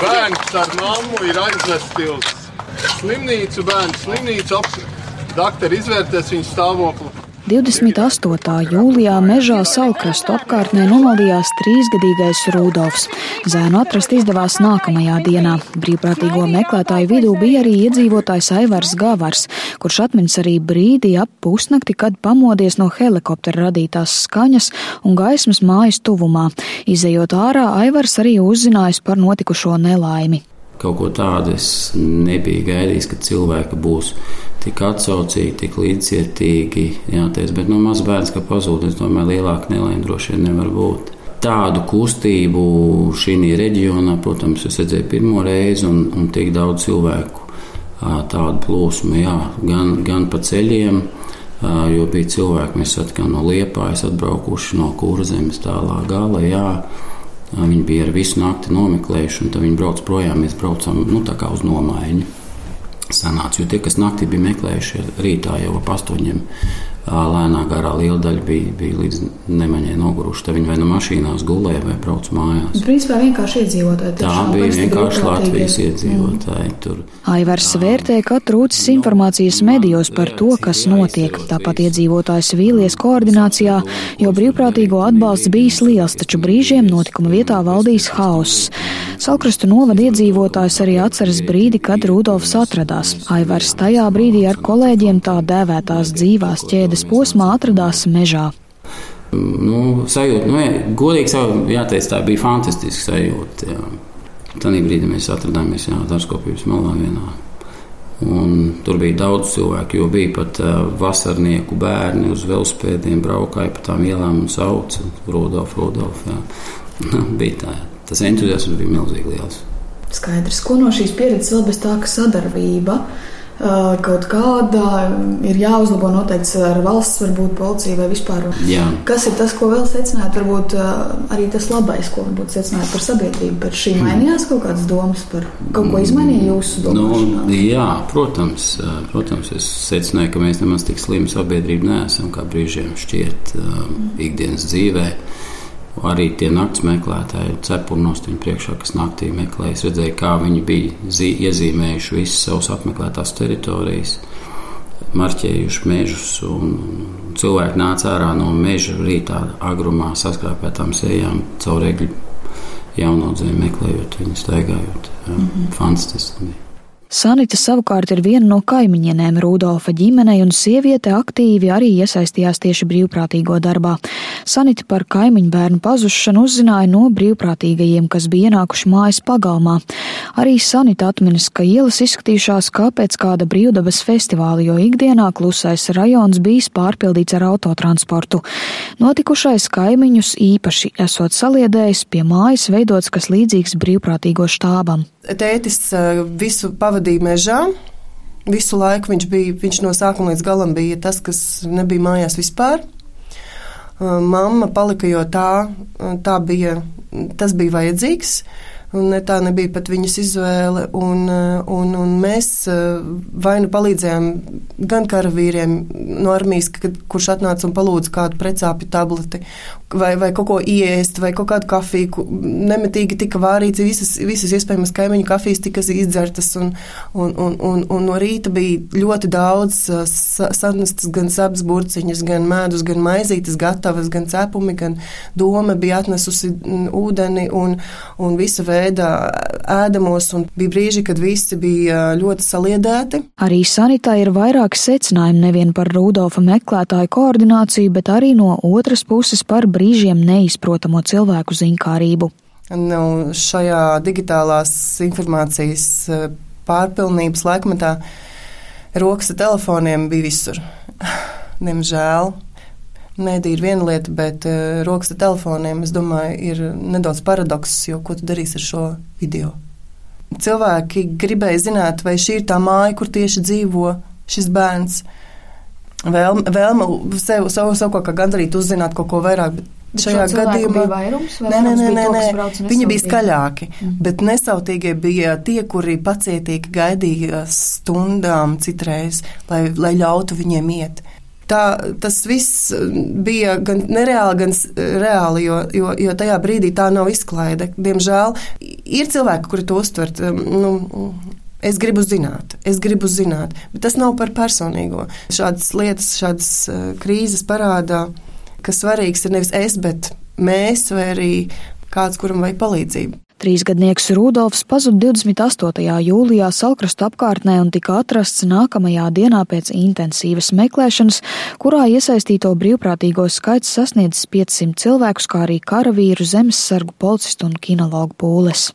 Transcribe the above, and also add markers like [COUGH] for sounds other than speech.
Bērns ar mammu ir aizvesti uz slimnīcu. Bērns slimnīcu apsver. Daktori izvērtēs viņa stāvokli. 28. jūlijā mežā Salkrastu apkārtnē nomaldījās trīsgadīgais Rudolfs. Zēnu atrast izdevās nākamajā dienā. Brīvprātīgo meklētāju vidū bija arī iedzīvotājs Aivars Gavars, kurš atminas arī brīdi ap pusnakti, kad pamodies no helikoptera radītās skaņas un gaismas mājas tuvumā. Izejot ārā, Aivars arī uzzinājis par notikušo nelaimi. Kaut ko tādu es nebiju gaidījis, ka cilvēki būs tik atsaucīgi, tik ties, bet nu, maz bērns, ka pazūd, es domāju, lielāka nelaime droši vien nevar būt. Tādu kustību šī reģionā, protams, es redzēju pirmo reizi, un, un tik daudz cilvēku tādu plūsmu, jā, gan, gan pa ceļiem, jo bija cilvēki, mēs satikām no Liepājas, atbraukuši no Kurzemes tālā gala. Jā, Viņi bija ar visu nakti nomeklējuši, un tad viņi brauc projām. Mēs braucam nu, uz nomaiņu. Sanāca, jo tie, kas naktī bija meklējuši, rītā jau ap astoņiem lēnā garā liela daļa bija, bija līdz nemaņai noguruši. Tad viņi vai no nu mašīnās gulēja vai brauc mājās. Principā vienkārši iedzīvotāji. Tā bija vienkārši Latvijas iedzīvotāji. Mm. Tur. Aivars vērtē, ka trūcis informācijas medijos par to, kas notiek. Tāpat iedzīvotājs vīlies koordinācijā, jo brīvprātīgo atbalsts bijis liels, taču brīžiem notikuma vietā valdīs hauss. Salkrastu novada iedzīvotājs arī atceras brīdi, kad Rudolfs atradās. Aivars tajā brīdī ar kolēģiem tā dēvētās dzīvās ķēdes ķēdes posmā atradās mežā. Nu, sajūta, nu, jā, godīgi sakot, jāteic, tā bija fantastiska sajūta. Jā. Tanī brīdī mēs atradāmies dārzkopības malā vienā. Un tur bija daudz cilvēku, jo bija pat uh, vasarnieku bērni uz velospēdiem, braukāja pa tām ielām un sauca Rudolf, Rudolf. Jā. bija tā, tas entuziasms bija milzīgi liels. Skaidrs, ko no šīs pieredzes vēl bez tā, ka sadarbība kaut kāda ir jāuzlabo noteikti ar valsts, varbūt policija vai vispār. Jā. Kas ir tas, ko vēl secināt? Varbūt arī tas labais, ko varbūt secināt par sabiedrību. Par šī hmm. mainījās kaut kādas domas par kaut ko izmainīja jūsu domāšanā? Nu, jā, protams, protams, es secināju, ka mēs nemaz tik slimi sabiedrība neesam, kā brīžiem šķiet ikdienas dzīvēm arī tie naktas meklētāji, cepuri nostāja priekšā, kas naktī meklēja. Es redzēju, kā viņi bija iezīmējuši visas savas apmeklētās teritorijas, marķējuši mežus. Cilvēki nāca ārā no meža rītā, agrumā, saskrāpētām sejām, caur egļu jaunaudzēm meklējot, viņu staigājot. Jā, mm -hmm. Fantastiski! Sanita savukārt ir viena no kaimiņienēm Rudolfa ģimenei, un sieviete aktīvi arī iesaistījās tieši brīvprātīgo darbā. Sanita par kaimiņu bērnu pazušanu uzzināja no brīvprātīgajiem, kas bija ienākuši mājas pagalmā. Arī Sanita atminas, ka ielas izskatījušās kā pēc kāda brīvdabas festivāla, jo ikdienā klusais rajons bijis pārpildīts ar autotransportu. Notikušais kaimiņus īpaši esot saliedējis pie mājas veidots kas līdzīgs brīvprātīgo štābam. Tētis eh, visu pavadīja mežā. Visu laiku viņš bija, viņš no sākuma līdz galam bija tas, kas nebija mājās vispār. Eh, mamma palika, jo tā, tā bija, tas bija vajadzīgs. Un ne, tā nebija pat viņas izvēle. Un, un, un mēs eh, vai nu palīdzējām gan karavīriem no armijas, kad, kurš atnāca un palūdza kādu precāpju tableti, vai, vai kaut ko iest, vai kaut kādu kafiju. Nemitīgi tika vārīts, visas, visas iespējamas kaimiņu kafijas tika izdzertas. Un, un, un, un, un no rīta bija ļoti daudz eh, sanestas gan sapas burciņas, gan mēdus, gan maizītes gatavas, gan cepumi, gan doma bija atnesusi ūdeni un, un visa veida veida ēdamos, un bija brīži, kad visi bija ļoti saliedēti. Arī sanitā ir vairāki secinājumi nevien par Rudolfa meklētāju koordināciju, bet arī no otras puses par brīžiem neizprotamo cilvēku zinkārību. Nu, šajā digitālās informācijas pārpilnības laikmetā rokas ar telefoniem bija visur. [SIGHS] Diemžēl Mēdī ir viena lieta, bet uh, rokas ar telefoniem, es domāju, ir nedaudz paradoks, jo ko tu darīsi ar šo video? Cilvēki gribēja zināt, vai šī ir tā māja, kur tieši dzīvo šis bērns. Vēlme, vēlme sev, sev, sev kaut kā gandarīt, uzzināt kaut ko vairāk. Šajā gadījumā bija vairums, nē, nē, nē, nē, nē. viņi bija skaļāki, mm. bet nesautīgie bija tie, kuri pacietīgi gaidīja stundām citreiz, lai, lai ļautu viņiem iet. Tā, tas viss bija gan nereāli, gan reāli, jo, jo, jo tajā brīdī tā nav izklaide. Diemžēl ir cilvēki, kuri to uztver. Nu, Es gribu zināt, es gribu zināt, bet tas nav par personīgo. Šādas lietas, šādas uh, krīzes parādā, ka svarīgs ir nevis es, bet mēs vai arī kāds, kuram vajag palīdzību. Trīsgadnieks Rudolfs pazuda 28. jūlijā Salkrastu apkārtnē un tika atrasts nākamajā dienā pēc intensīvas meklēšanas, kurā iesaistīto brīvprātīgo skaits sasniedzis 500 cilvēkus, kā arī karavīru, zemessargu, policistu un kinologu pūles.